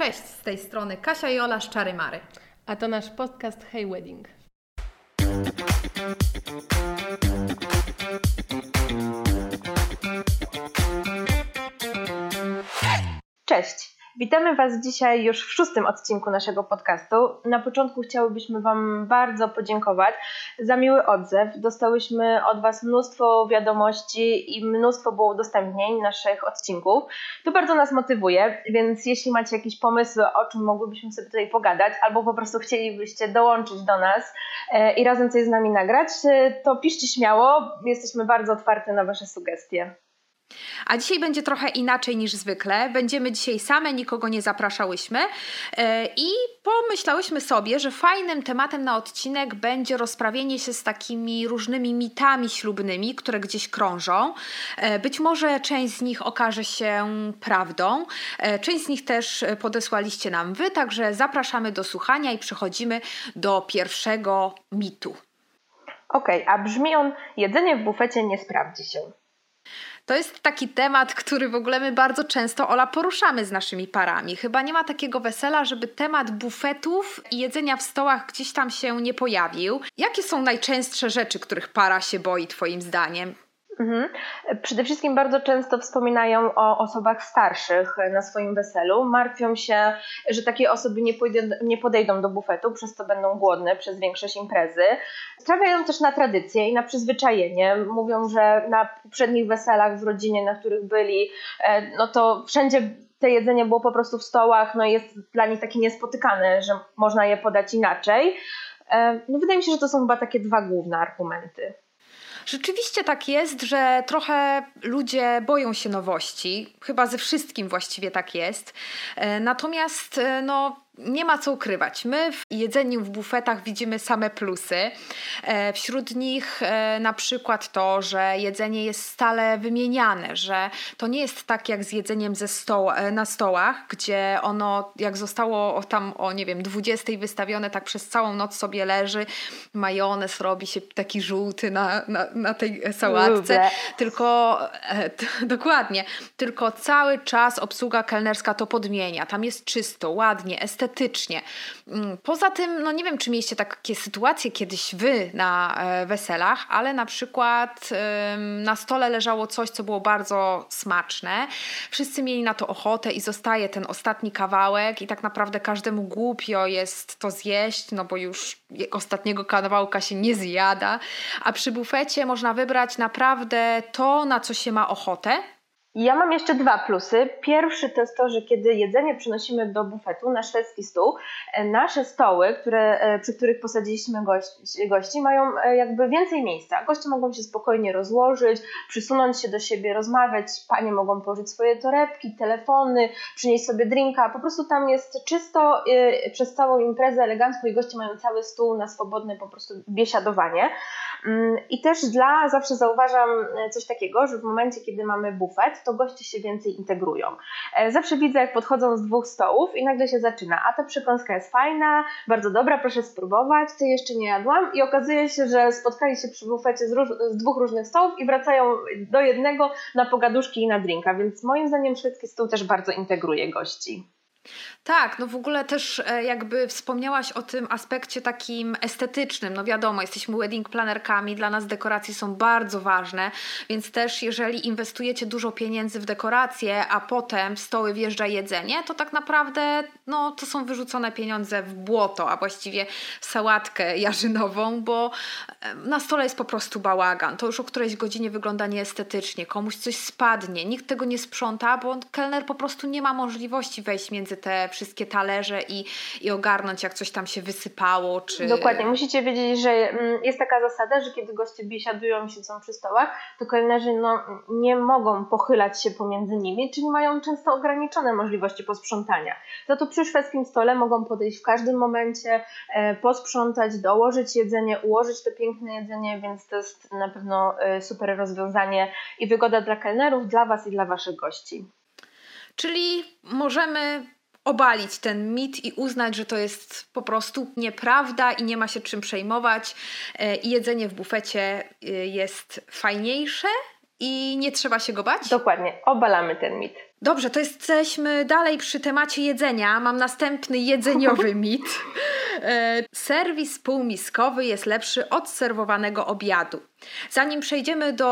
Cześć, z tej strony Kasia i Ola z Czary Mary. A to nasz podcast Hey Wedding. Cześć! Witamy Was dzisiaj już w szóstym odcinku naszego podcastu. Na początku chciałybyśmy Wam bardzo podziękować za miły odzew. Dostałyśmy od Was mnóstwo wiadomości i mnóstwo było udostępnień naszych odcinków. To bardzo nas motywuje, więc jeśli macie jakieś pomysły, o czym mogłybyśmy sobie tutaj pogadać, albo po prostu chcielibyście dołączyć do nas e, i razem coś z nami nagrać, e, to piszcie śmiało. Jesteśmy bardzo otwarte na Wasze sugestie. A dzisiaj będzie trochę inaczej niż zwykle. Będziemy dzisiaj same, nikogo nie zapraszałyśmy e, i pomyślałyśmy sobie, że fajnym tematem na odcinek będzie rozprawienie się z takimi różnymi mitami ślubnymi, które gdzieś krążą. E, być może część z nich okaże się prawdą, e, część z nich też podesłaliście nam wy, także zapraszamy do słuchania i przechodzimy do pierwszego mitu. Okej, okay, a brzmi on: jedzenie w bufecie nie sprawdzi się. To jest taki temat, który w ogóle my bardzo często, Ola, poruszamy z naszymi parami. Chyba nie ma takiego wesela, żeby temat bufetów i jedzenia w stołach gdzieś tam się nie pojawił. Jakie są najczęstsze rzeczy, których para się boi, Twoim zdaniem? Mhm. Przede wszystkim bardzo często wspominają o osobach starszych na swoim weselu. Martwią się, że takie osoby nie, pójdą, nie podejdą do bufetu, przez co będą głodne przez większość imprezy. Stawiają też na tradycję i na przyzwyczajenie. Mówią, że na poprzednich weselach w rodzinie, na których byli, e, no to wszędzie te jedzenie było po prostu w stołach, no jest dla nich takie niespotykane, że można je podać inaczej. E, no wydaje mi się, że to są chyba takie dwa główne argumenty. Rzeczywiście tak jest, że trochę ludzie boją się nowości. Chyba ze wszystkim właściwie tak jest. E, natomiast e, no, nie ma co ukrywać. My w jedzeniu w bufetach widzimy same plusy. E, wśród nich e, na przykład to, że jedzenie jest stale wymieniane, że to nie jest tak jak z jedzeniem ze stoł, e, na stołach, gdzie ono jak zostało tam o nie wiem 20 wystawione, tak przez całą noc sobie leży, majonez robi się taki żółty na, na, na tej sałatce, tylko dokładnie, tylko cały czas obsługa kelnerska to podmienia. Tam jest czysto, ładnie, estetycznie Mm, poza tym, no nie wiem, czy mieliście takie sytuacje kiedyś wy na e, weselach, ale na przykład na stole leżało coś, co było bardzo smaczne. Wszyscy mieli na to ochotę i zostaje ten ostatni kawałek i tak naprawdę każdemu głupio jest to zjeść, no bo już ostatniego kawałka się nie zjada. A przy bufecie można wybrać naprawdę to, na co się ma ochotę ja mam jeszcze dwa plusy. Pierwszy to jest to, że kiedy jedzenie przynosimy do bufetu na szwedzki stół, e, nasze stoły, które, e, przy których posadziliśmy gości, gości, mają e, jakby więcej miejsca. Goście mogą się spokojnie rozłożyć, przysunąć się do siebie, rozmawiać. Panie mogą położyć swoje torebki, telefony, przynieść sobie drinka. Po prostu tam jest czysto przez całą imprezę elegancko i goście mają cały stół na swobodne po prostu biesiadowanie. Mm, I też dla, zawsze zauważam coś takiego, że w momencie, kiedy mamy bufet, to goście się więcej integrują. E, zawsze widzę, jak podchodzą z dwóch stołów i nagle się zaczyna, a ta przekąska jest fajna, bardzo dobra, proszę spróbować, ty jeszcze nie jadłam i okazuje się, że spotkali się przy bufecie z, róż, z dwóch różnych stołów i wracają do jednego na pogaduszki i na drinka, więc moim zdaniem szwedzki stół też bardzo integruje gości. Tak, no w ogóle też e, jakby wspomniałaś o tym aspekcie takim estetycznym. No wiadomo, jesteśmy wedding planerkami, dla nas dekoracje są bardzo ważne, więc też jeżeli inwestujecie dużo pieniędzy w dekoracje, a potem w stoły wjeżdża jedzenie, to tak naprawdę no, to są wyrzucone pieniądze w błoto, a właściwie sałatkę jarzynową, bo na stole jest po prostu bałagan. To już o którejś godzinie wygląda nieestetycznie, komuś coś spadnie, nikt tego nie sprząta, bo kelner po prostu nie ma możliwości wejść między te wszystkie talerze i, i ogarnąć, jak coś tam się wysypało. Czy... Dokładnie. Musicie wiedzieć, że mm, jest taka zasada, że kiedy goście biesiadują i siedzą przy stołach, to kelnerzy no, nie mogą pochylać się pomiędzy nimi, czyli mają często ograniczone możliwości posprzątania. Za to przy szwedzkim stole mogą podejść w każdym momencie, e, posprzątać, dołożyć jedzenie, ułożyć to piękne jedzenie, więc to jest na pewno e, super rozwiązanie i wygoda dla kelnerów, dla Was i dla Waszych gości. Czyli możemy obalić ten mit i uznać, że to jest po prostu nieprawda i nie ma się czym przejmować. E, I jedzenie w bufecie e, jest fajniejsze i nie trzeba się go bać? Dokładnie, obalamy ten mit. Dobrze, to jesteśmy dalej przy temacie jedzenia. Mam następny jedzeniowy mit. E, serwis półmiskowy jest lepszy od serwowanego obiadu. Zanim przejdziemy do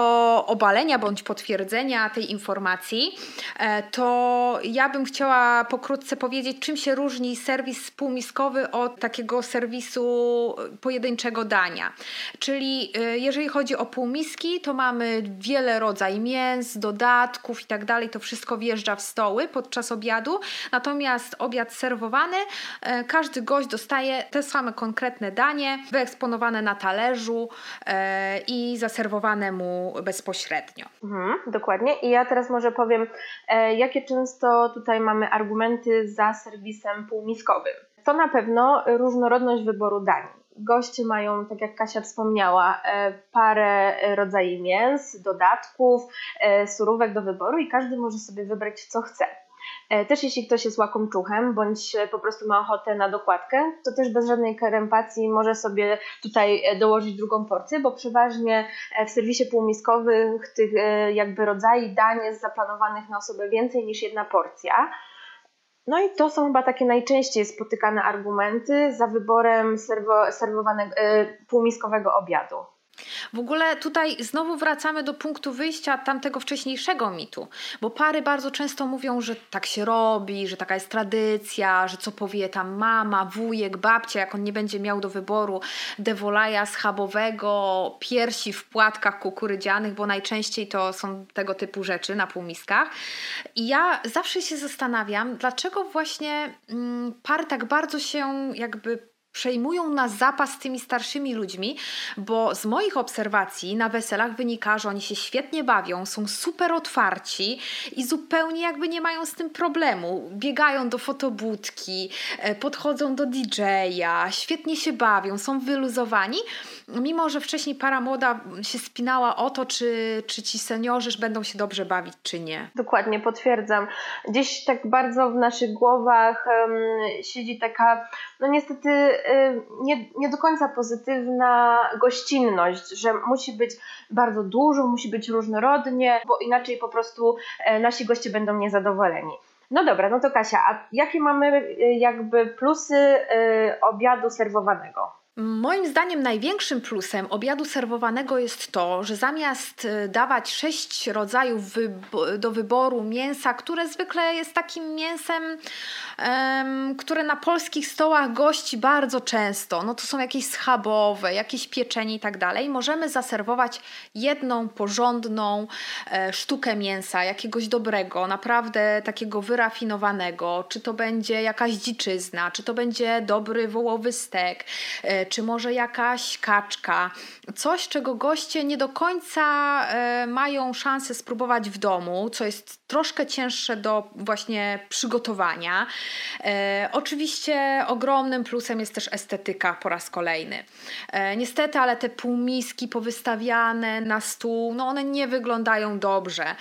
obalenia bądź potwierdzenia tej informacji, e, to ja bym chciała pokrótce powiedzieć, czym się różni serwis półmiskowy od takiego serwisu pojedynczego dania. Czyli e, jeżeli chodzi o półmiski, to mamy wiele rodzajów mięs, dodatków i tak dalej. To wszystko wjeżdża w stoły podczas obiadu. Natomiast obiad serwowany, e, każdy gość dostaje te same konkretne danie, wyeksponowane na talerzu i i zaserwowane mu bezpośrednio. Mhm, dokładnie. I ja teraz może powiem, e, jakie często tutaj mamy argumenty za serwisem półmiskowym. To na pewno różnorodność wyboru dań. Goście mają, tak jak Kasia wspomniała, e, parę rodzajów mięs, dodatków, e, surówek do wyboru i każdy może sobie wybrać co chce. E, też jeśli ktoś jest łakomczuchem, bądź po prostu ma ochotę na dokładkę, to też bez żadnej krępacji może sobie tutaj e, dołożyć drugą porcję, bo przeważnie e, w serwisie półmiskowych tych jakby rodzajów dań jest zaplanowanych na osobę więcej niż jedna porcja. No i to są chyba takie najczęściej spotykane argumenty za wyborem serwo, serwowanego, półmiskowego obiadu. W ogóle tutaj znowu wracamy do punktu wyjścia tamtego wcześniejszego mitu, bo pary bardzo często mówią, że tak się robi, że taka jest tradycja, że co powie tam mama, wujek, babcia, jak on nie będzie miał do wyboru dewolaja schabowego, piersi w płatkach kukurydzianych, bo najczęściej to są tego typu rzeczy na półmiskach. I ja zawsze się zastanawiam, dlaczego właśnie mm, pary tak bardzo się jakby przejmują na zapas tymi starszymi ludźmi, bo z moich obserwacji na weselach wynika, że oni się świetnie bawią, są super otwarci i zupełnie jakby nie mają z tym problemu. Biegają do fotobudki, e, podchodzą do DJ-a, świetnie się bawią, są wyluzowani, mimo że wcześniej para młoda się spinała o to, czy, czy ci seniorzy będą się dobrze bawić, czy nie. Dokładnie, potwierdzam. Gdzieś tak bardzo w naszych głowach um, siedzi taka, no niestety nie, nie do końca pozytywna gościnność, że musi być bardzo dużo, musi być różnorodnie, bo inaczej po prostu e, nasi goście będą niezadowoleni. No dobra, no to Kasia, a jakie mamy y, jakby plusy y, obiadu serwowanego? Moim zdaniem największym plusem obiadu serwowanego jest to, że zamiast y, dawać sześć rodzajów do wyboru mięsa, które zwykle jest takim mięsem, um, które na polskich stołach gości bardzo często, no to są jakieś schabowe, jakieś pieczenie i tak dalej, możemy zaserwować jedną porządną e, sztukę mięsa, jakiegoś dobrego, naprawdę takiego wyrafinowanego, czy to będzie jakaś dziczyzna, czy to będzie dobry wołowy stek, e, czy może jakaś kaczka, coś, czego goście nie do końca e, mają szansę spróbować w domu, co jest troszkę cięższe do właśnie przygotowania. E, oczywiście ogromnym plusem jest też estetyka po raz kolejny. E, niestety, ale te półmiski powystawiane na stół, no one nie wyglądają dobrze.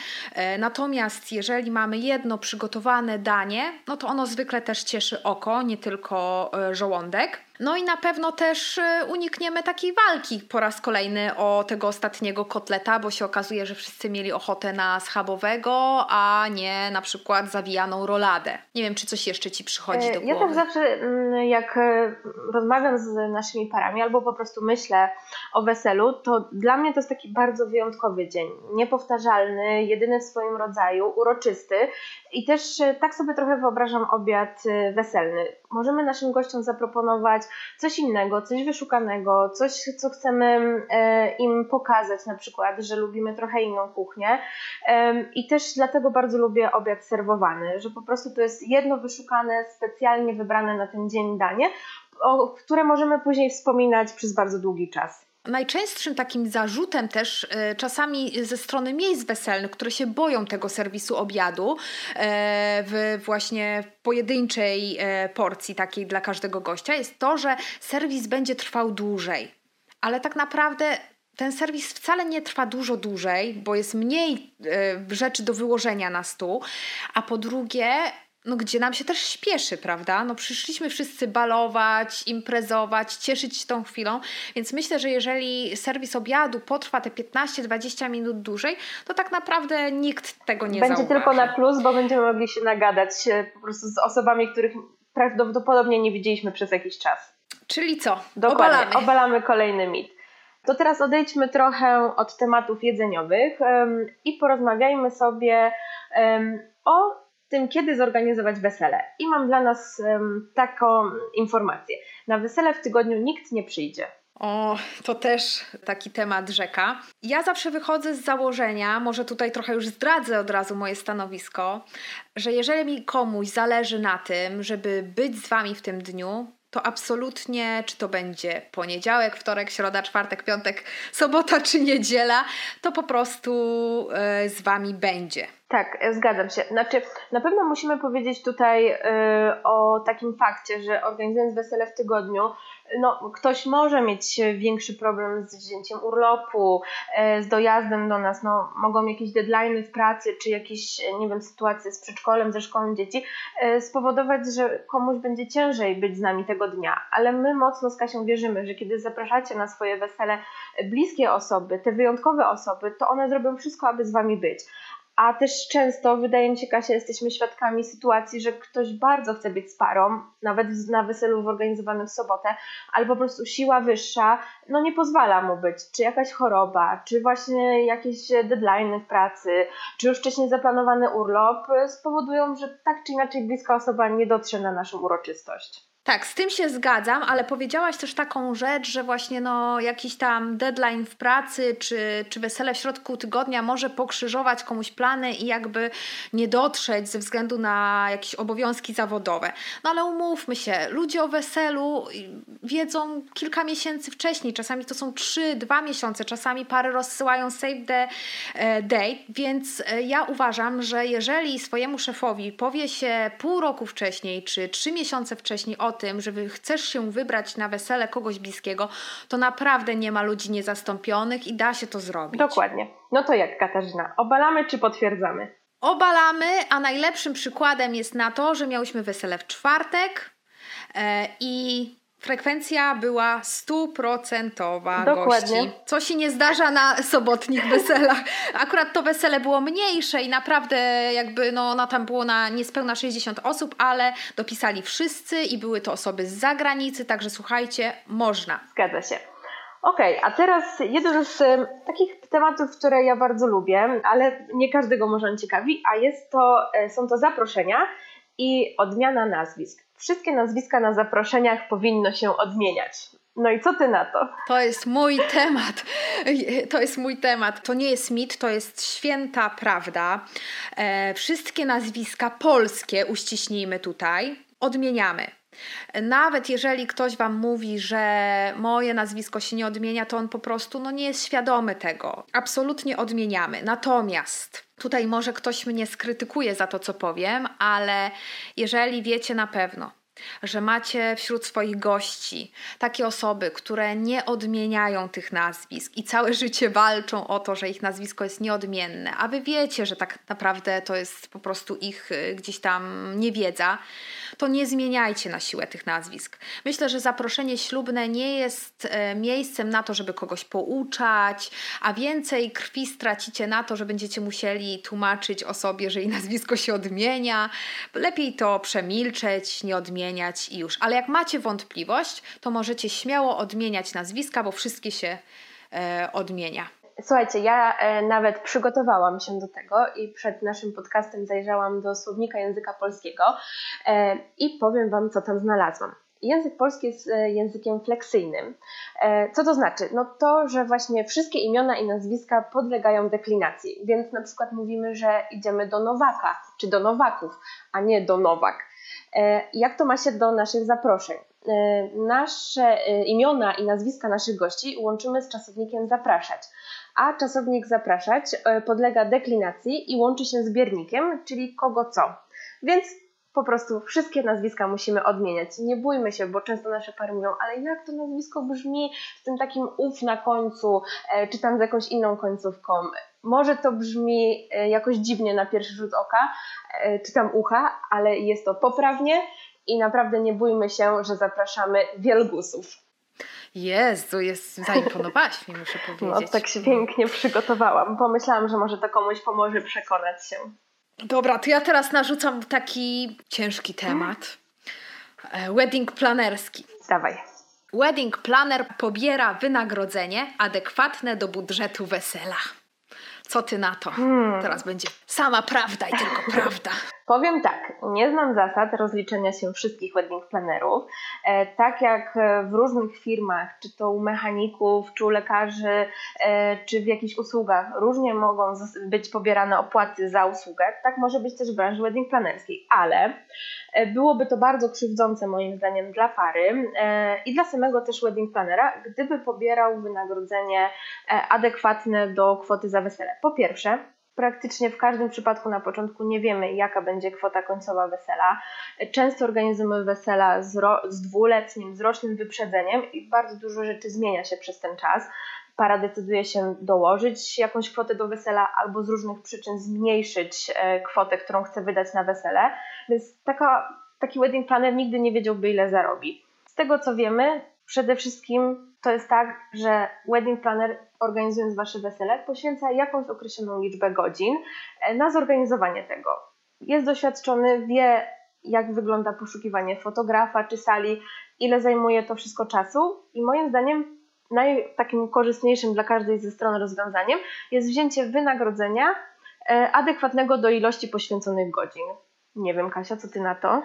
Natomiast jeżeli mamy jedno przygotowane danie, no to ono zwykle też cieszy oko, nie tylko żołądek. No i na pewno też e, unikniemy takiej walki po raz kolejny o tego ostatniego kotleta, bo się okazuje, że wszyscy mieli ochotę na schabowego, a nie na przykład zawijaną roladę. Nie wiem, czy coś jeszcze Ci przychodzi do głowy. Ja tak zawsze, mm, jak e, rozmawiam z naszymi parami albo po prostu myślę o weselu, to dla mnie to jest taki bardzo wyjątkowy dzień. Niepowtarzalny, jedyny w swoim rodzaju, uroczysty i też e, tak sobie trochę wyobrażam obiad weselny. Możemy naszym gościom zaproponować coś innego, coś wyszukanego, coś, co chcemy e, im pokazać, na przykład, że lubimy trochę inną kuchnię. I też dlatego bardzo lubię obiad serwowany, że po prostu to jest jedno wyszukane, specjalnie wybrane na ten dzień danie, o które możemy później wspominać przez bardzo długi czas. Najczęstszym takim zarzutem też e, czasami ze strony miejsc weselnych, które się boją tego serwisu obiadu e, w właśnie pojedynczej e, porcji takiej dla każdego gościa jest to, że serwis będzie trwał dłużej. Ale tak naprawdę ten serwis wcale nie trwa dużo dłużej, bo jest mniej rzeczy do wyłożenia na stół, a po drugie no gdzie nam się też śpieszy, prawda? No przyszliśmy wszyscy balować, imprezować, cieszyć się tą chwilą, więc myślę, że jeżeli serwis obiadu potrwa te 15-20 minut dłużej, to tak naprawdę nikt tego nie Będzie zauważy. tylko na plus, bo będziemy mogli się nagadać po prostu z osobami, których prawdopodobnie nie widzieliśmy przez jakiś czas. Czyli co? Dokładnie, Obalamy. obalamy kolejny mit. To teraz odejdźmy trochę od tematów jedzeniowych em, i porozmawiajmy sobie em, o tym, kiedy zorganizować wesele. I mam dla nas em, taką informację. Na wesele w tygodniu nikt nie przyjdzie. O, to też taki temat rzeka. Ja zawsze wychodzę z założenia, może tutaj trochę już zdradzę od razu moje stanowisko, że jeżeli mi komuś zależy na tym, żeby być z Wami w tym dniu, to absolutnie, czy to będzie poniedziałek, wtorek, środa, czwartek, piątek, sobota czy niedziela, to po prostu e, z Wami będzie. Tak, e, zgadzam się. Znaczy, na pewno musimy powiedzieć tutaj y, o takim fakcie, że organizując wesele w tygodniu, no, ktoś może mieć większy problem z wzięciem urlopu, y, z dojazdem do nas, no, mogą jakieś deadlines w pracy, czy jakieś, nie wiem, sytuacje z przedszkolem, ze szkołą dzieci y, spowodować, że komuś będzie ciężej być z nami tego dnia. Ale my mocno z Kasią wierzymy, że kiedy zapraszacie na swoje wesele bliskie osoby, te wyjątkowe osoby, to one zrobią wszystko, aby z wami być. A też często, wydaje mi się, Kasia, jesteśmy świadkami sytuacji, że ktoś bardzo chce być z parą, nawet na weselu zorganizowanym w sobotę, ale po prostu siła wyższa no nie pozwala mu być. Czy jakaś choroba, czy właśnie jakieś deadline w pracy, czy już wcześniej zaplanowany urlop spowodują, że tak czy inaczej bliska osoba nie dotrze na naszą uroczystość. Tak, z tym się zgadzam, ale powiedziałaś też taką rzecz, że właśnie no, jakiś tam deadline w pracy czy, czy wesele w środku tygodnia może pokrzyżować komuś plany i jakby nie dotrzeć ze względu na jakieś obowiązki zawodowe. No ale umówmy się, ludzie o weselu wiedzą kilka miesięcy wcześniej, czasami to są trzy, dwa miesiące, czasami pary rozsyłają save the e, date, więc e, ja uważam, że jeżeli swojemu szefowi powie się pół roku wcześniej czy trzy miesiące wcześniej o tym, że chcesz się wybrać na wesele kogoś bliskiego, to naprawdę nie ma ludzi niezastąpionych i da się to zrobić. Dokładnie. No to jak Katarzyna, obalamy czy potwierdzamy? Obalamy, a najlepszym przykładem jest na to, że miałyśmy wesele w czwartek e, i Frekwencja była stuprocentowa Dokładnie. gości, co się nie zdarza na sobotnich weselach. Akurat to wesele było mniejsze i naprawdę jakby no, no tam było na niespełna 60 osób, ale dopisali wszyscy i były to osoby z zagranicy, także słuchajcie, można. Zgadza się. Okej, okay, a teraz jeden z um, takich tematów, które ja bardzo lubię, ale nie każdego może on ciekawi, a jest to, e, są to zaproszenia i odmiana nazwisk. Wszystkie nazwiska na zaproszeniach powinno się odmieniać. No i co ty na to? To jest mój temat. To jest mój temat. To nie jest mit, to jest święta prawda. E, wszystkie nazwiska polskie, uściśnijmy tutaj, odmieniamy. Nawet jeżeli ktoś Wam mówi, że moje nazwisko się nie odmienia, to on po prostu no, nie jest świadomy tego. Absolutnie odmieniamy. Natomiast tutaj może ktoś mnie skrytykuje za to, co powiem, ale jeżeli wiecie na pewno, że macie wśród swoich gości takie osoby, które nie odmieniają tych nazwisk i całe życie walczą o to, że ich nazwisko jest nieodmienne, a wy wiecie, że tak naprawdę to jest po prostu ich y, gdzieś tam niewiedza, to nie zmieniajcie na siłę tych nazwisk. Myślę, że zaproszenie ślubne nie jest e, miejscem na to, żeby kogoś pouczać, a więcej krwi stracicie na to, że będziecie musieli tłumaczyć osobie, że jej nazwisko się odmienia. Lepiej to przemilczeć, nie odmieniać i już. Ale jak macie wątpliwość, to możecie śmiało odmieniać nazwiska, bo wszystkie się e, odmienia. Słuchajcie, ja e, nawet przygotowałam się do tego i przed naszym podcastem zajrzałam do słownika języka polskiego e, i powiem Wam, co tam znalazłam. Język polski jest e, językiem fleksyjnym. Co to znaczy? No to, że właśnie wszystkie imiona i nazwiska podlegają deklinacji, więc na przykład mówimy, że idziemy do Nowaka czy do Nowaków, a nie do Nowak. Jak to ma się do naszych zaproszeń? Nasze imiona i nazwiska naszych gości łączymy z czasownikiem zapraszać a czasownik zapraszać e, podlega deklinacji i łączy się z biernikiem, czyli kogo co. Więc po prostu wszystkie nazwiska musimy odmieniać. Nie bójmy się, bo często nasze pary mówią, ale jak to nazwisko brzmi z tym takim ów na końcu, e, czy tam z jakąś inną końcówką. Może to brzmi e, jakoś dziwnie na pierwszy rzut oka, e, czy tam ucha, ale jest to poprawnie i naprawdę nie bójmy się, że zapraszamy wielgusów. Jezu, jest, zaimponowałaś mi, muszę powiedzieć. No, tak się pięknie przygotowałam. Pomyślałam, że może to komuś pomoże przekonać się. Dobra, to ja teraz narzucam taki ciężki temat. E, wedding planerski. Dawaj. Wedding planner pobiera wynagrodzenie adekwatne do budżetu wesela. Co ty na to? Hmm. Teraz będzie sama prawda i tylko prawda. Powiem tak, nie znam zasad rozliczenia się wszystkich wedding planerów. E, tak jak w różnych firmach, czy to u mechaników, czy u lekarzy, e, czy w jakichś usługach, różnie mogą być pobierane opłaty za usługę, tak może być też w branży wedding planerskiej, ale e, byłoby to bardzo krzywdzące moim zdaniem dla pary i dla samego też wedding planera, gdyby pobierał wynagrodzenie adekwatne do kwoty za wesele. Po pierwsze, praktycznie w każdym przypadku na początku nie wiemy, jaka będzie kwota końcowa wesela. Często organizujemy wesela z, ro- z dwuletnim, z rocznym wyprzedzeniem i bardzo dużo rzeczy zmienia się przez ten czas. Para decyduje się dołożyć jakąś kwotę do wesela albo z różnych przyczyn zmniejszyć e, kwotę, którą chce wydać na wesele, więc taka, taki wedding planner nigdy nie wiedziałby, ile zarobi. Z tego co wiemy, przede wszystkim to jest tak, że wedding planner organizując Wasze wesele poświęca jakąś określoną liczbę godzin e, na zorganizowanie tego. Jest doświadczony, wie jak wygląda poszukiwanie fotografa czy sali, ile zajmuje to wszystko czasu i moim zdaniem naj, takim korzystniejszym dla każdej ze stron rozwiązaniem jest wzięcie wynagrodzenia e, adekwatnego do ilości poświęconych godzin. Nie wiem, Kasia, co ty na to?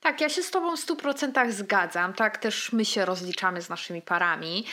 Tak, ja się z Tobą w 100% zgadzam. Tak też my się rozliczamy z naszymi parami,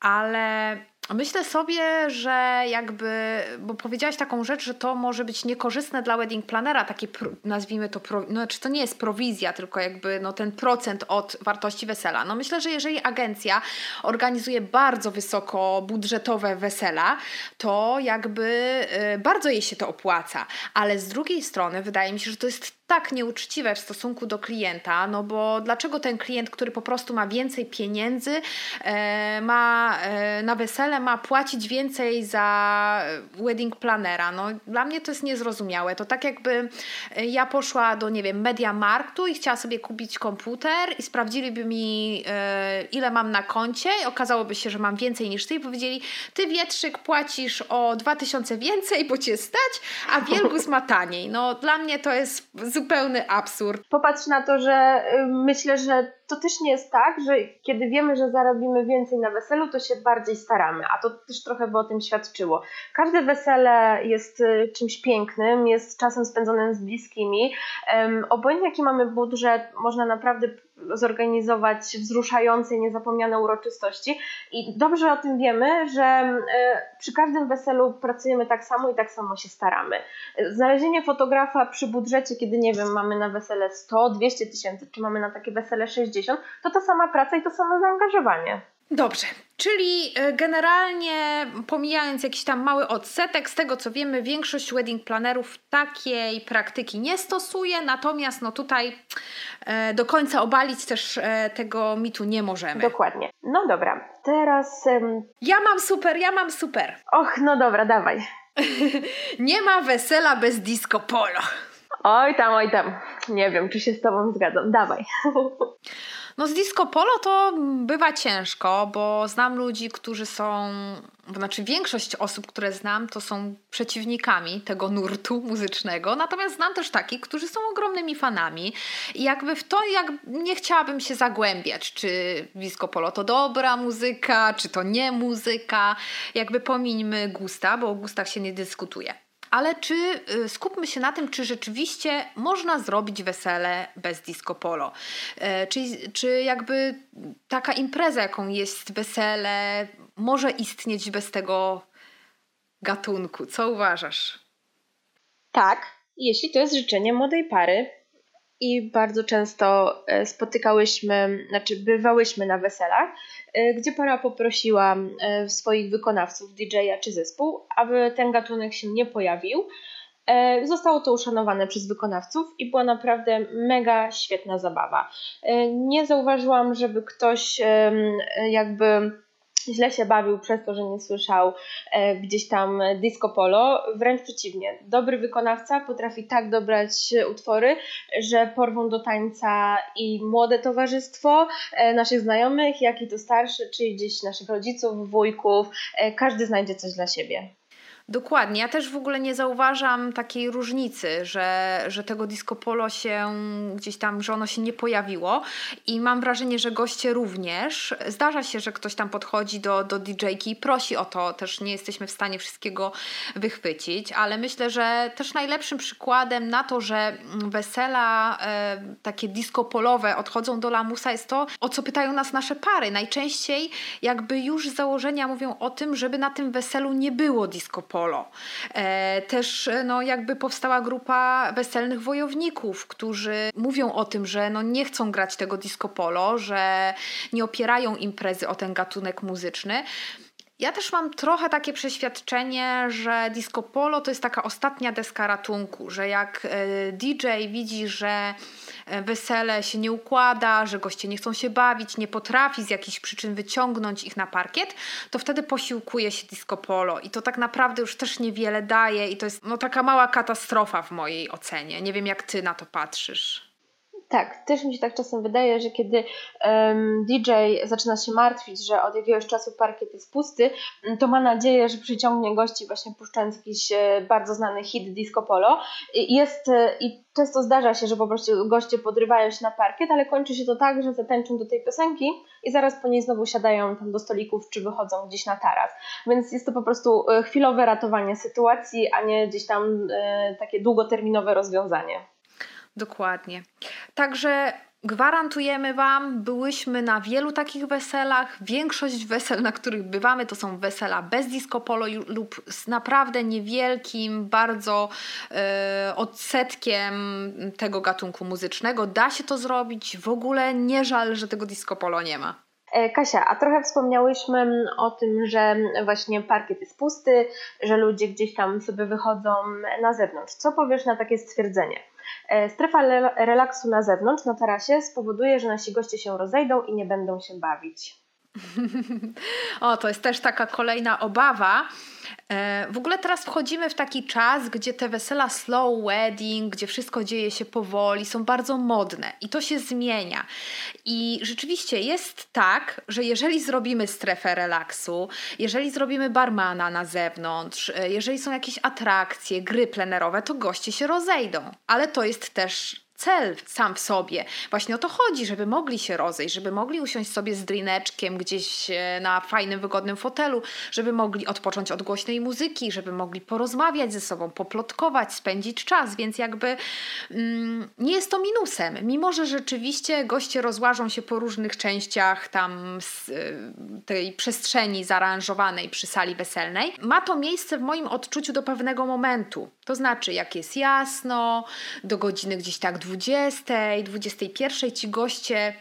ale Myślę sobie, że jakby, bo powiedziałaś taką rzecz, że to może być niekorzystne dla wedding planera, takie nazwijmy to, no, czy to nie jest prowizja, tylko jakby no, ten procent od wartości wesela. No myślę, że jeżeli agencja organizuje bardzo wysoko budżetowe wesela, to jakby y, bardzo jej się to opłaca, ale z drugiej strony wydaje mi się, że to jest tak nieuczciwe w stosunku do klienta, no bo dlaczego ten klient, który po prostu ma więcej pieniędzy, e, ma e, na wesele ma płacić więcej za wedding planera? No dla mnie to jest niezrozumiałe. To tak jakby e, ja poszła do, nie wiem, Mediamarktu i chciała sobie kupić komputer i sprawdziliby mi e, ile mam na koncie i okazałoby się, że mam więcej niż ty i powiedzieli, ty Wietrzyk płacisz o 2000 więcej, bo cię stać, a Wielgus ma taniej. No dla mnie to jest zupełny absurd. Popatrz na to, że y, myślę, że to też nie jest tak, że kiedy wiemy, że zarobimy więcej na weselu, to się bardziej staramy, a to też trochę by o tym świadczyło. Każde wesele jest y, czymś pięknym, jest czasem spędzonym z bliskimi. Obojętnie jaki mamy budżet, można naprawdę zorganizować wzruszające niezapomniane uroczystości. I dobrze o tym wiemy, że y, przy każdym weselu pracujemy tak samo i tak samo się staramy. Znalezienie fotografa przy budżecie, kiedy nie wiem, mamy na wesele 100-200 tysięcy, czy mamy na takie wesele 60, to ta sama praca i to samo zaangażowanie. Dobrze, czyli e, generalnie pomijając jakiś tam mały odsetek, z tego co wiemy, większość wedding planerów takiej praktyki nie stosuje, natomiast no tutaj e, do końca obalić też e, tego mitu nie możemy. Dokładnie. No dobra, teraz... Ja mam super, ja mam super. Och, no dobra, dawaj. nie ma wesela bez disco polo. Oj tam, oj tam. Nie wiem, czy się z Tobą zgadzam. Dawaj. No z disco polo to bywa ciężko, bo znam ludzi, którzy są, znaczy większość osób, które znam, to są przeciwnikami tego nurtu muzycznego, natomiast znam też takich, którzy są ogromnymi fanami i jakby w to jak nie chciałabym się zagłębiać, czy disco polo to dobra muzyka, czy to nie muzyka, jakby pomińmy gusta, bo o gustach się nie dyskutuje. Ale czy y, skupmy się na tym, czy rzeczywiście można zrobić wesele bez disco polo? E, czy, czy jakby taka impreza, jaką jest wesele, może istnieć bez tego gatunku? Co uważasz? Tak, jeśli to jest życzenie młodej pary, i bardzo często e, spotykałyśmy, znaczy bywałyśmy na weselach, e, gdzie para poprosiła e, swoich wykonawców, DJ-a czy zespół, aby ten gatunek się nie pojawił. Zostało to uszanowane przez wykonawców i była naprawdę mega świetna zabawa. Nie zauważyłam, żeby ktoś jakby źle się bawił przez to, że nie słyszał e, gdzieś tam disco polo. Wręcz przeciwnie. Dobry wykonawca potrafi tak dobrać utwory, że porwą do tańca i młode towarzystwo e, naszych znajomych, jak i to starsze, czyli gdzieś naszych rodziców, wujków. E, każdy znajdzie coś dla siebie. Dokładnie. Ja też w ogóle nie zauważam takiej różnicy, że, że tego disco polo się gdzieś tam, że ono się nie pojawiło i mam wrażenie, że goście również. Zdarza się, że ktoś tam podchodzi do, do DJ-ki i prosi o to. Też nie jesteśmy w stanie wszystkiego wychwycić, ale myślę, że też najlepszym przykładem na to, że wesela e, takie disco polowe odchodzą do lamusa jest to, o co pytają nas nasze pary. Najczęściej jakby już z założenia mówią o tym, żeby na tym weselu nie było disco polo polo. E, też no, jakby powstała grupa weselnych wojowników, którzy mówią o tym, że no, nie chcą grać tego disco polo, że nie opierają imprezy o ten gatunek muzyczny. Ja też mam trochę takie przeświadczenie, że disco polo to jest taka ostatnia deska ratunku, że jak e, DJ widzi, że wesele się nie układa, że goście nie chcą się bawić, nie potrafi z jakichś przyczyn wyciągnąć ich na parkiet, to wtedy posiłkuje się disco polo i to tak naprawdę już też niewiele daje i to jest no, taka mała katastrofa w mojej ocenie. Nie wiem jak ty na to patrzysz. Tak, też mi się tak czasem wydaje, że kiedy DJ zaczyna się martwić, że od jakiegoś czasu parkiet jest pusty, mm, to ma nadzieję, że przyciągnie gości właśnie puszczając jakiś e, bardzo znany hit disco polo. I, jest, e, I często zdarza się, że po prostu goście podrywają się na parkiet, ale kończy się to tak, że zatańczą do tej piosenki i zaraz po niej znowu siadają tam do stolików czy wychodzą gdzieś na taras. Więc jest to po prostu e, chwilowe ratowanie sytuacji, a nie gdzieś tam takie długoterminowe rozwiązanie. Dokładnie. Także gwarantujemy Wam, byłyśmy na wielu takich weselach. Większość wesel, na których bywamy, to są wesela bez disco polo lub z naprawdę niewielkim, bardzo e, odsetkiem tego gatunku muzycznego. Da się to zrobić. W ogóle nie żal, że tego disco polo nie ma. E, Kasia, a trochę wspomniałyśmy o tym, że właśnie parkiet jest pusty, że ludzie gdzieś tam sobie wychodzą na zewnątrz. Co powiesz na takie stwierdzenie? E, strefa relaksu na zewnątrz, na tarasie, spowoduje, że nasi goście się rozejdą i nie będą się bawić. o, to jest też taka kolejna obawa. E, w ogóle teraz wchodzimy w taki czas, gdzie te wesela slow wedding, gdzie wszystko dzieje się powoli, są bardzo modne i to się zmienia. I rzeczywiście jest tak, że jeżeli zrobimy strefę relaksu, jeżeli zrobimy barmana na zewnątrz, e, jeżeli są jakieś atrakcje, gry plenerowe, to goście się rozejdą. Ale to jest też cel sam w sobie. Właśnie o to chodzi, żeby mogli się rozejść, żeby mogli usiąść sobie z drineczkiem gdzieś e, na fajnym, wygodnym fotelu, żeby mogli odpocząć od głośnej muzyki, żeby mogli porozmawiać ze sobą, poplotkować, spędzić czas, więc jakby mm, nie jest to minusem. Mimo, że rzeczywiście goście rozłażą się po różnych częściach tam e, tej przestrzeni zaaranżowanej przy sali weselnej, ma to miejsce w moim odczuciu do pewnego momentu. To znaczy, jak jest jasno, do godziny gdzieś tak 20, 21 ci goście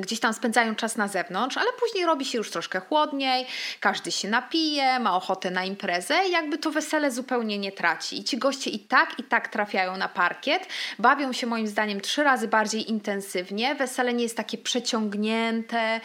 gdzieś tam spędzają czas na zewnątrz, ale później robi się już troszkę chłodniej, każdy się napije, ma ochotę na imprezę i jakby to wesele zupełnie nie traci. I ci goście i tak, i tak trafiają na parkiet, bawią się moim zdaniem trzy razy bardziej intensywnie, wesele nie jest takie przeciągnięte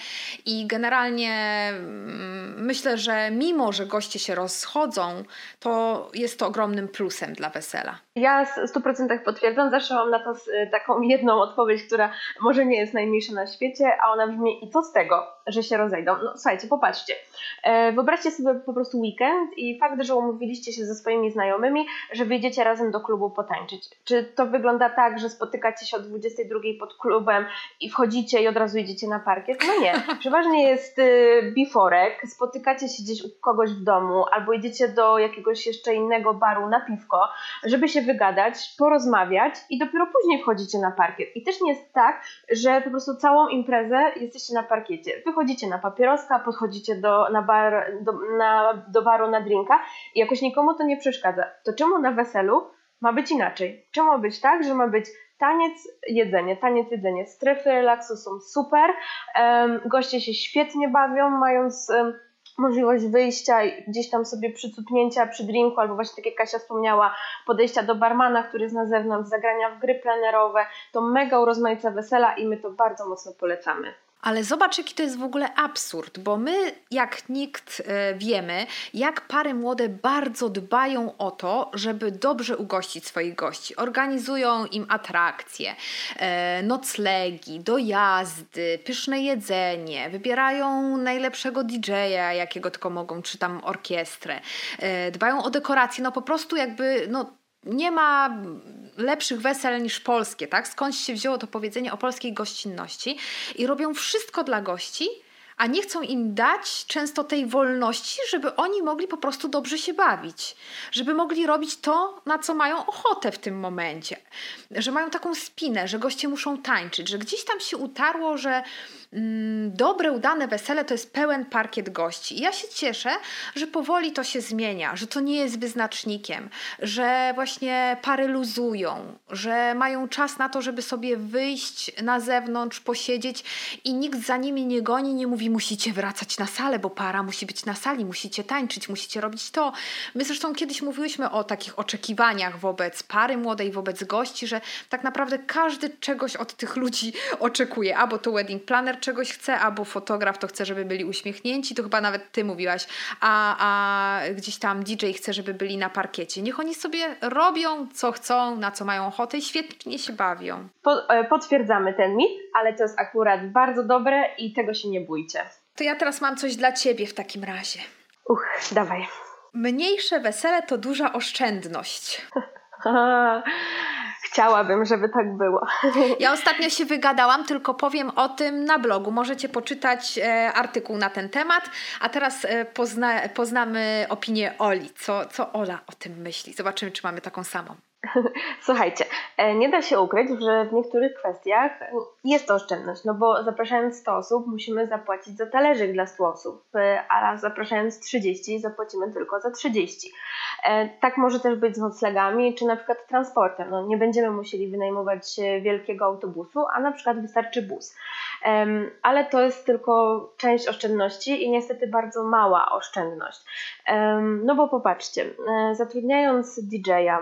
i generalnie mm, myślę, że mimo, że goście się rozchodzą, to jest to ogromnym plusem dla wesela. Ja w 100% potwierdzam, zawsze mam na to taką jedną odpowiedź, która może nie jest najmniejsza na świecie, a ona brzmi i co z tego, że się rozejdą? No słuchajcie, popatrzcie. E, wyobraźcie sobie po prostu weekend i fakt, że umówiliście się ze swoimi znajomymi, że wyjdziecie razem do klubu potańczyć. Czy to wygląda tak, że spotykacie się o 22 pod klubem i wchodzicie i od razu idziecie na parkiet? No nie. Przeważnie jest y, biforek, spotykacie się gdzieś u kogoś w domu albo idziecie do jakiegoś jeszcze innego baru na piwko, żeby się wygadać, porozmawiać i dopiero później wchodzicie na parkiet. I też nie jest tak, że po prostu całą imprezę jesteście na parkiecie. Wychodzicie na papieroska, podchodzicie do, na bar, do, na, do baru na drinka i jakoś nikomu to nie przeszkadza. To czemu na weselu ma być inaczej? Czemu ma być tak, że ma być taniec, jedzenie, taniec, jedzenie. Strefy relaksu są super, goście się świetnie bawią, mając... Możliwość wyjścia gdzieś tam sobie przycupnięcia przy drinku, albo właśnie tak jak Kasia wspomniała, podejścia do barmana, który jest na zewnątrz, zagrania w gry plenerowe, to mega urozmaica wesela i my to bardzo mocno polecamy. Ale zobacz, jaki to jest w ogóle absurd, bo my, jak nikt, e, wiemy, jak pary młode bardzo dbają o to, żeby dobrze ugościć swoich gości. Organizują im atrakcje, e, noclegi, dojazdy, pyszne jedzenie, wybierają najlepszego DJ-a, jakiego tylko mogą, czy tam orkiestrę. E, dbają o dekoracje, no po prostu jakby, no nie ma lepszych wesel niż polskie, tak? Skąd się wzięło to powiedzenie o polskiej gościnności i robią wszystko dla gości, a nie chcą im dać często tej wolności, żeby oni mogli po prostu dobrze się bawić, żeby mogli robić to, na co mają ochotę w tym momencie, że mają taką spinę, że goście muszą tańczyć, że gdzieś tam się utarło, że dobre, udane wesele to jest pełen parkiet gości. I ja się cieszę, że powoli to się zmienia, że to nie jest wyznacznikiem, że właśnie pary luzują, że mają czas na to, żeby sobie wyjść na zewnątrz, posiedzieć i nikt za nimi nie goni, nie mówi musicie wracać na salę, bo para musi być na sali, musicie tańczyć, musicie robić to. My zresztą kiedyś mówiłyśmy o takich oczekiwaniach wobec pary młodej, wobec gości, że tak naprawdę każdy czegoś od tych ludzi oczekuje. Albo to wedding planner czegoś chce, albo fotograf to chce, żeby byli uśmiechnięci, to chyba nawet ty mówiłaś, a, a gdzieś tam DJ chce, żeby byli na parkiecie. Niech oni sobie robią, co chcą, na co mają ochotę i świetnie się bawią. E, potwierdzamy ten mit, ale to jest akurat bardzo dobre i tego się nie bójcie. To ja teraz mam coś dla ciebie w takim razie. Uch, dawaj. Mniejsze wesele to duża oszczędność. Chciałabym, żeby tak było. Ja ostatnio się wygadałam, tylko powiem o tym na blogu. Możecie poczytać e, artykuł na ten temat. A teraz e, pozna, poznamy opinię Oli. Co, co Ola o tym myśli? Zobaczymy, czy mamy taką samą. Słuchajcie, e, nie da się ukryć, że w niektórych kwestiach jest to oszczędność, no bo zapraszając 100 osób musimy zapłacić za talerzyk dla 100 osób, e, a zapraszając 30 zapłacimy tylko za 30. E, tak może też być z noclegami, czy na przykład transportem. No, nie będziemy musieli wynajmować wielkiego autobusu, a na przykład wystarczy bus. Ale to jest tylko część oszczędności i niestety bardzo mała oszczędność. No bo popatrzcie, zatrudniając DJ-a,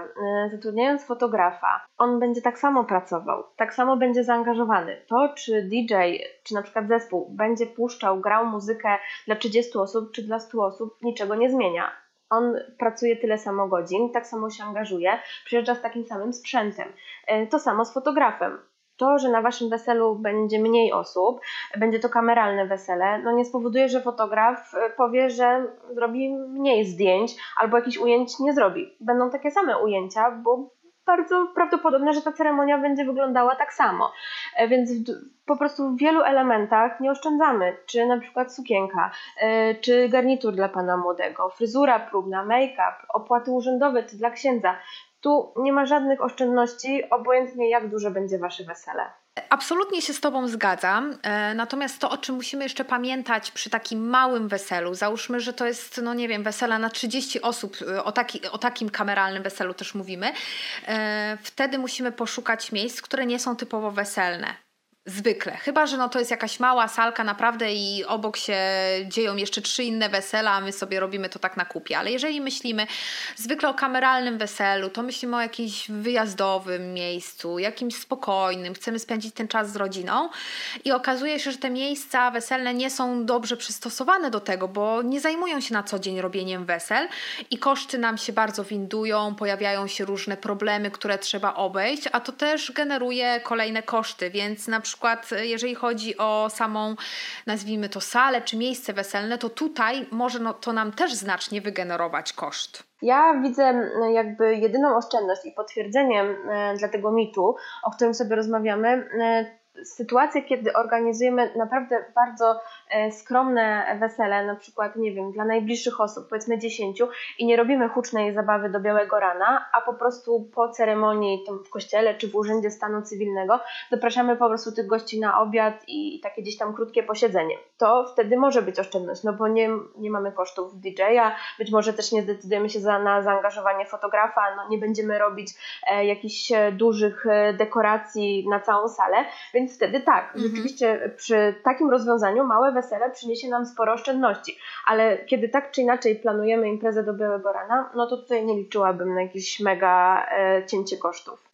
zatrudniając zatrudniając fotografa, on będzie tak samo pracował, tak samo będzie zaangażowany. To, czy DJ, czy na przykład zespół będzie puszczał, grał muzykę dla 30 osób, czy dla 100 osób, niczego nie zmienia. On pracuje tyle samo godzin, tak samo się angażuje, przyjeżdża z takim samym sprzętem. E, to samo z fotografem to, że na waszym weselu będzie mniej osób, będzie to kameralne wesele, no nie spowoduje, że fotograf e, powie, że zrobi mniej zdjęć albo jakichś ujęć nie zrobi. Będą takie same ujęcia, bo bardzo prawdopodobne, że ta ceremonia będzie wyglądała tak samo. E, więc po prostu w wielu elementach nie oszczędzamy, czy na przykład sukienka, e, czy garnitur dla pana młodego, fryzura próbna, make-up, opłaty urzędowe czy dla księdza. Tu nie ma żadnych oszczędności, obojętnie jak duże będzie wasze wesele. Absolutnie się z Tobą zgadzam. E, natomiast to, o czym musimy jeszcze pamiętać przy takim małym weselu, załóżmy, że to jest, no nie wiem, wesela na 30 osób, e, o, taki, o takim kameralnym weselu też mówimy, e, wtedy musimy poszukać miejsc, które nie są typowo weselne. Zwykle. Chyba, że no to jest jakaś mała salka naprawdę i obok się dzieją jeszcze trzy inne wesela, a my sobie robimy to tak na kupie. Ale jeżeli myślimy zwykle o kameralnym weselu, to myślimy o jakimś wyjazdowym miejscu, jakimś spokojnym, chcemy spędzić ten czas z rodziną i okazuje się, że te miejsca weselne nie są dobrze przystosowane do tego, bo nie zajmują się na co dzień robieniem wesel i koszty nam się bardzo windują, pojawiają się różne problemy, które trzeba obejść, a to też generuje kolejne koszty, więc na przykład przykład e, jeżeli chodzi o samą, nazwijmy to salę czy miejsce weselne, to tutaj może no, to nam też znacznie wygenerować koszt. Ja widzę jakby jedyną oszczędność i potwierdzeniem e, dla tego mitu, o którym sobie rozmawiamy, e, sytuacje, kiedy organizujemy naprawdę bardzo skromne wesele, na przykład, nie wiem, dla najbliższych osób, powiedzmy 10 i nie robimy hucznej zabawy do białego rana, a po prostu po ceremonii w kościele czy w urzędzie stanu cywilnego zapraszamy po prostu tych gości na obiad i takie gdzieś tam krótkie posiedzenie. To wtedy może być oszczędność, no bo nie, nie mamy kosztów DJ-a, być może też nie zdecydujemy się za, na zaangażowanie fotografa, no nie będziemy robić e, jakichś e, dużych e, dekoracji na całą salę, więc więc wtedy tak, mhm. rzeczywiście przy takim rozwiązaniu małe wesele przyniesie nam sporo oszczędności, ale kiedy tak czy inaczej planujemy imprezę do Białego Rana, no to tutaj nie liczyłabym na jakieś mega e, cięcie kosztów.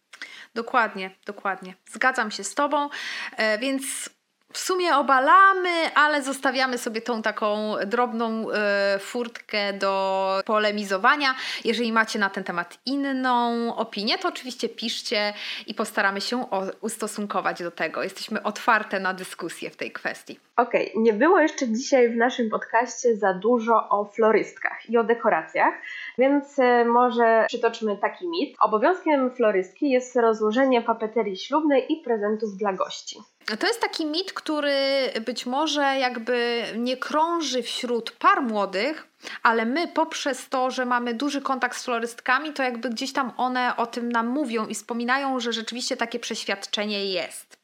Dokładnie, dokładnie. Zgadzam się z Tobą, e, więc w sumie obalamy, ale zostawiamy sobie tą taką drobną e, furtkę do polemizowania. Jeżeli macie na ten temat inną opinię, to oczywiście piszcie i postaramy się o, ustosunkować do tego. Jesteśmy otwarte na dyskusję w tej kwestii. Okej, okay. nie było jeszcze dzisiaj w naszym podcaście za dużo o florystkach i o dekoracjach, więc e, może przytoczmy taki mit. Obowiązkiem florystki jest rozłożenie papeterii ślubnej i prezentów dla gości. To jest taki mit, który być może jakby nie krąży wśród par młodych, ale my poprzez to, że mamy duży kontakt z florystkami, to jakby gdzieś tam one o tym nam mówią i wspominają, że rzeczywiście takie przeświadczenie jest.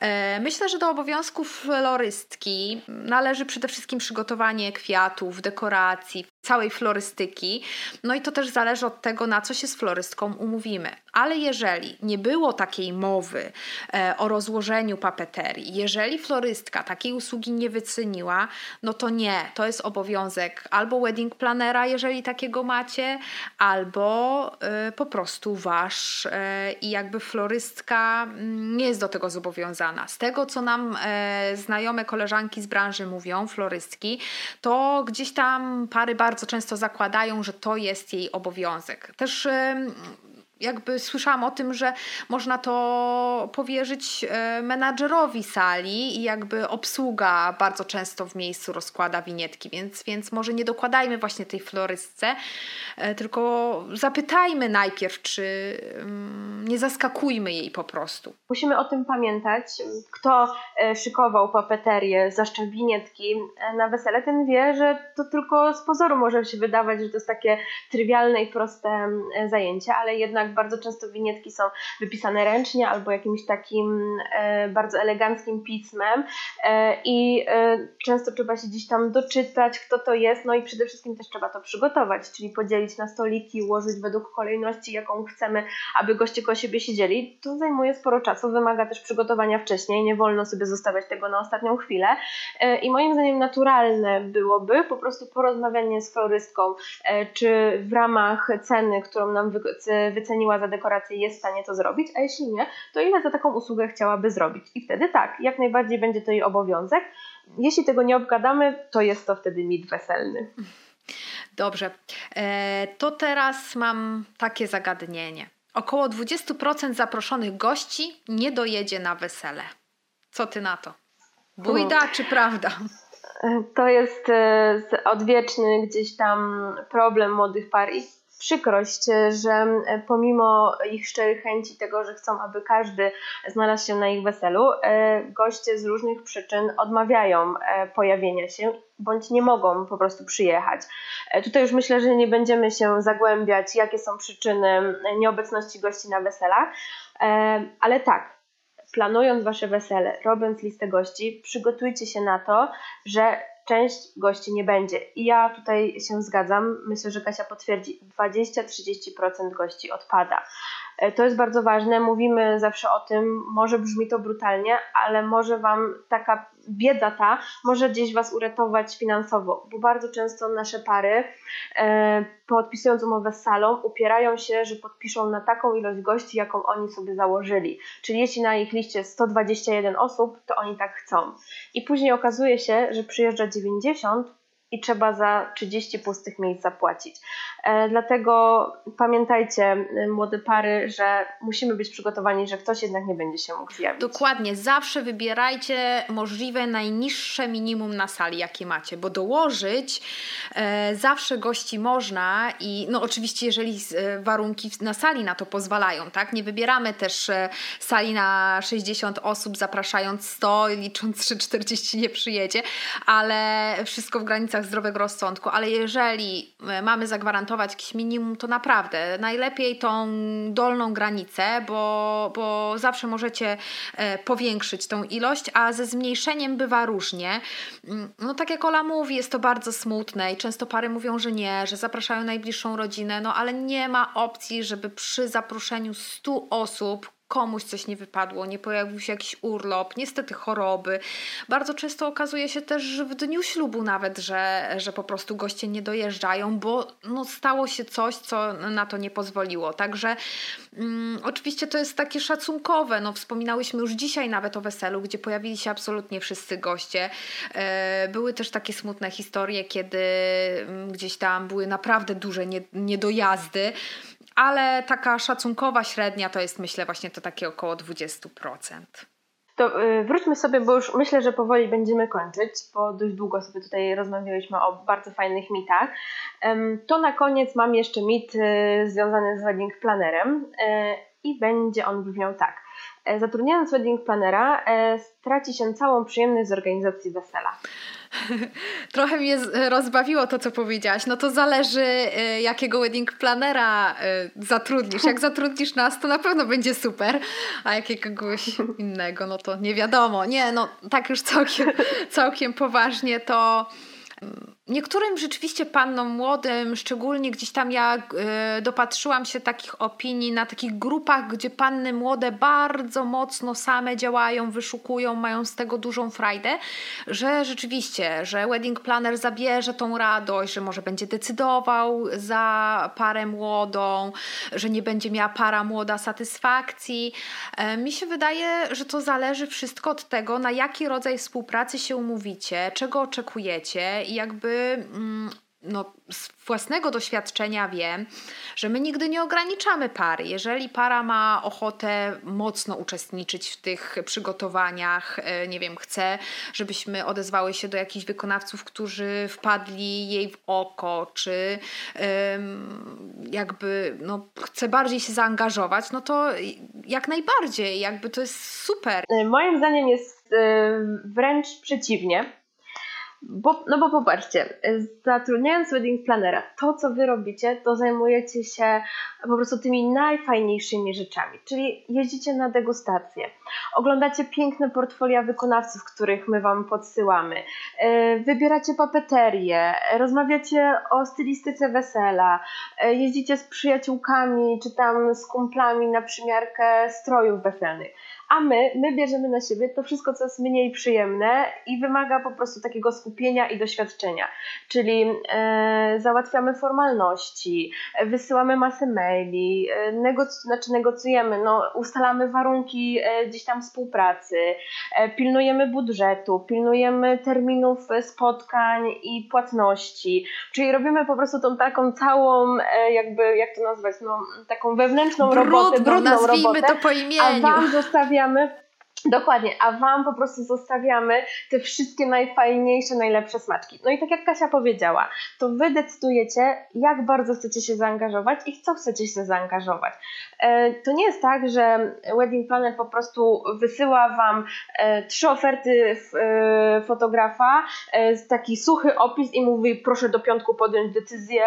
E, myślę, że do obowiązków florystki należy przede wszystkim przygotowanie kwiatów, dekoracji, całej florystyki. No i to też zależy od tego, na co się z florystką umówimy. Ale jeżeli nie było takiej mowy e, o rozłożeniu papeterii, jeżeli florystka takiej usługi nie wyceniła, no to nie, to jest obowiązek albo wedding planera, jeżeli takiego macie, albo e, po prostu wasz e, i jakby florystka mm, nie jest do tego zobowiązana. Z tego, co nam e, znajome koleżanki z branży mówią, florystki, to gdzieś tam pary bardzo bardzo często zakładają, że to jest jej obowiązek. Też jakby słyszałam o tym, że można to powierzyć e, menadżerowi sali i jakby obsługa bardzo często w miejscu rozkłada winietki, więc, więc może nie dokładajmy właśnie tej florystce, e, tylko zapytajmy najpierw, czy mm, nie zaskakujmy jej po prostu. Musimy o tym pamiętać. Kto e, szykował papeterię, zaszczep winietki na wesele, ten wie, że to tylko z pozoru może się wydawać, że to jest takie trywialne i proste zajęcie, ale jednak bardzo często winietki są wypisane ręcznie albo jakimś takim e, bardzo eleganckim pismem. E, i e, często trzeba się gdzieś tam doczytać, kto to jest, no i przede wszystkim też trzeba to przygotować, czyli podzielić na stoliki, ułożyć według kolejności, jaką chcemy, aby goście koło siebie siedzieli. To zajmuje sporo czasu, wymaga też przygotowania wcześniej, nie wolno sobie zostawiać tego na ostatnią chwilę. I moim zdaniem naturalne byłoby po prostu porozmawianie z florystką, czy w ramach ceny, którą nam wyceniła za dekorację jest w stanie to zrobić, a jeśli nie, to ile za taką usługę chciałaby zrobić. I wtedy tak, jak najbardziej będzie to jej obowiązek. Jeśli tego nie obgadamy, to jest to wtedy mit weselny. Dobrze, e, to teraz mam takie zagadnienie. Około 20% zaproszonych gości nie dojedzie na wesele. Co ty na to? Bójda hmm. czy prawda? E, to jest e, odwieczny gdzieś tam problem młodych par i przykrość, że e, pomimo ich szczerych chęci tego, że chcą, aby każdy znalazł się na ich weselu, e, goście z różnych przyczyn odmawiają e, pojawienia się bądź nie mogą po prostu przyjechać. Tutaj już myślę, że nie będziemy się zagłębiać, jakie są przyczyny nieobecności gości na weselach, ale tak, planując wasze wesele, robiąc listę gości, przygotujcie się na to, że część gości nie będzie. I ja tutaj się zgadzam, myślę, że Kasia potwierdzi, 20-30% gości odpada. E, to jest bardzo ważne, mówimy zawsze o tym, może brzmi to brutalnie, ale może Wam taka wiedza ta może gdzieś Was uratować finansowo, bo bardzo często nasze pary e, podpisując umowę z salą upierają się, że podpiszą na taką ilość gości, jaką oni sobie założyli. Czyli jeśli na ich liście 121 osób, to oni tak chcą. I później okazuje się, że przyjeżdża 90, i trzeba za 30 pustych miejsc zapłacić. E, dlatego pamiętajcie, e, młode pary, że musimy być przygotowani, że ktoś jednak nie będzie się mógł zjawić. Dokładnie, zawsze wybierajcie możliwe najniższe minimum na sali, jakie macie, bo dołożyć e, zawsze gości można i no oczywiście, jeżeli e, warunki na sali na to pozwalają, tak? Nie wybieramy też sali na 60 osób, zapraszając 100, licząc, że 40 nie przyjedzie, ale wszystko w granicach granicach zdrowego rozsądku, ale jeżeli e, mamy zagwarantować jakiś minimum, to naprawdę najlepiej tą dolną granicę, bo, bo zawsze możecie e, powiększyć tą ilość, a ze zmniejszeniem bywa różnie. Mm, no tak jak Ola mówi, jest to bardzo smutne i często pary mówią, że nie, że zapraszają najbliższą rodzinę, no ale nie ma opcji, żeby przy zaproszeniu 100 osób komuś coś nie wypadło, nie pojawił się jakiś urlop, niestety choroby. Bardzo często okazuje się też w dniu ślubu nawet, że, że po prostu goście nie dojeżdżają, bo no, stało się coś, co na to nie pozwoliło. Także mm, oczywiście to jest takie szacunkowe. No, wspominałyśmy już dzisiaj nawet o weselu, gdzie pojawili się absolutnie wszyscy goście. E, były też takie smutne historie, kiedy mm, gdzieś tam były naprawdę duże niedojazdy ale taka szacunkowa średnia to jest myślę właśnie to takie około 20%. To y, wróćmy sobie, bo już myślę, że powoli będziemy kończyć, bo dość długo sobie tutaj rozmawialiśmy o bardzo fajnych mitach. To na koniec mam jeszcze mit y, związany z wedding planerem y, i będzie on brzmiał tak. E, zatrudniając wedding planera e, straci się całą przyjemność z organizacji wesela. Trochę mnie rozbawiło to, co powiedziałaś. No to zależy, y, jakiego wedding planera y, zatrudnisz. Jak zatrudnisz nas, to na pewno będzie super, a jakiegoś innego, no to nie wiadomo. Nie, no tak już całkiem, całkiem poważnie to Niektórym rzeczywiście pannom młodym, szczególnie gdzieś tam ja y, dopatrzyłam się takich opinii na takich grupach, gdzie panny młode bardzo mocno same działają, wyszukują, mają z tego dużą frajdę, że rzeczywiście, że wedding planner zabierze tą radość, że może będzie decydował za parę młodą, że nie będzie miała para młoda satysfakcji. E, mi się wydaje, że to zależy wszystko od tego, na jaki rodzaj współpracy się umówicie, czego oczekujecie i jakby mm, no, z własnego doświadczenia wiem, że my nigdy nie ograniczamy pary. Jeżeli para ma ochotę mocno uczestniczyć w tych przygotowaniach, e, nie wiem, chce, żebyśmy odezwały się do jakichś wykonawców, którzy wpadli jej w oko, czy jakby no, chce bardziej się zaangażować, no to jak najbardziej, jakby to jest super. Moim zdaniem jest e, wręcz przeciwnie bo, no bo popatrzcie, zatrudniając wedding planera, to co wy robicie, to zajmujecie się po prostu tymi najfajniejszymi rzeczami, czyli jeździcie na degustacje, oglądacie piękne portfolia wykonawców, których my wam podsyłamy, e, wybieracie papeterię, rozmawiacie o stylistyce wesela, e, jeździcie z przyjaciółkami czy tam z kumplami na przymiarkę strojów weselnych a my, my bierzemy na siebie to wszystko, co jest mniej przyjemne i wymaga po prostu takiego skupienia i doświadczenia. Czyli e, załatwiamy formalności, wysyłamy masę maili, e, negoc znaczy negocjujemy, no, ustalamy warunki e, gdzieś tam współpracy, e, pilnujemy budżetu, pilnujemy terminów spotkań i płatności, czyli robimy po prostu tą taką całą, e, jakby, jak to nazwać, no, taką wewnętrzną brudną, robotę, brudną robotę, to po imieniu. a Wam zostawiamy zostawiamy Dokładnie, a Wam po prostu zostawiamy te wszystkie najfajniejsze, najlepsze smaczki. No i tak jak Kasia powiedziała, to Wy decydujecie, jak bardzo chcecie się zaangażować i w co chcecie się zaangażować. E, to nie jest tak, że Wedding Planner po prostu wysyła Wam e, trzy oferty e, fotografa, taki suchy opis i mówi proszę do piątku podjąć decyzję,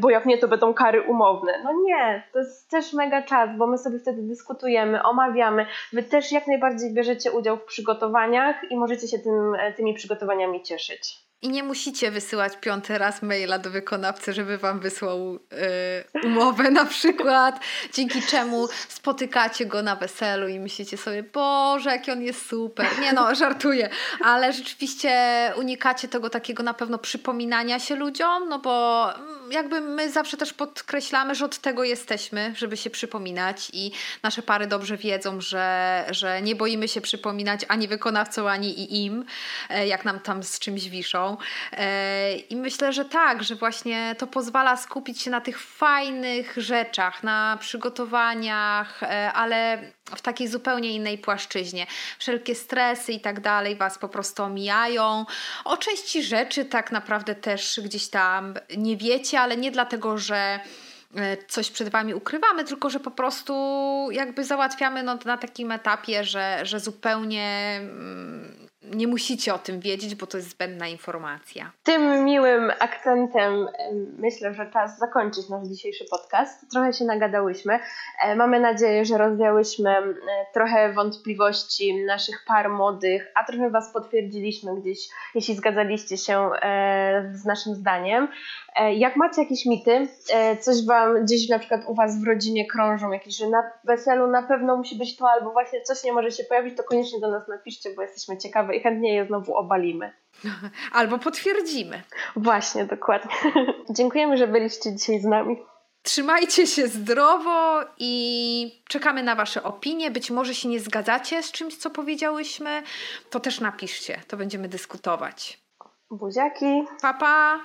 bo jak nie to będą kary umowne. No nie, to jest też mega czas, bo my sobie wtedy dyskutujemy, omawiamy, Wy też jak najbardziej bierzecie udział w przygotowaniach i możecie się tym, tymi przygotowaniami cieszyć. I nie musicie wysyłać piąty raz maila do wykonawcy, żeby wam wysłał y, umowę na przykład, dzięki czemu spotykacie go na weselu i myślicie sobie, Boże, jaki on jest super. Nie no, żartuję, ale rzeczywiście unikacie tego takiego na pewno przypominania się ludziom, no bo jakby my zawsze też podkreślamy, że od tego jesteśmy, żeby się przypominać i nasze pary dobrze wiedzą, że, że nie boimy się przypominać ani wykonawcom, ani i im, e, jak nam tam z czymś wiszą. E, I myślę, że tak, że właśnie to pozwala skupić się na tych fajnych rzeczach, na przygotowaniach, e, ale w takiej zupełnie innej płaszczyźnie. Wszelkie stresy i tak dalej Was po prostu omijają. O części rzeczy tak naprawdę też gdzieś tam nie wiecie, ale nie dlatego, że e, coś przed Wami ukrywamy, tylko że po prostu jakby załatwiamy no, na takim etapie, że, że zupełnie mm, nie musicie o tym wiedzieć, bo to jest zbędna informacja. Tym miłym akcentem em, myślę, że czas zakończyć nasz dzisiejszy podcast. Trochę się nagadałyśmy. E, Mamy nadzieję, że rozwiałyśmy m, trochę wątpliwości naszych par młodych, a trochę Was potwierdziliśmy gdzieś, jeśli zgadzaliście się e, z naszym zdaniem. E, Jak macie jakieś mity, e, coś Wam gdzieś na przykład u Was w rodzinie krążą, jakieś, że na weselu na pewno musi być to, albo właśnie coś nie może się pojawić, to koniecznie do nas napiszcie, bo jesteśmy ciekawe i chętnie je znowu obalimy. Albo potwierdzimy. Właśnie, dokładnie. Dziękujemy, że byliście dzisiaj z nami. Trzymajcie się zdrowo i czekamy na Wasze opinie. Być może się nie zgadzacie z czymś, co powiedziałyśmy, to też napiszcie, to będziemy dyskutować. Buziaki. Pa, pa!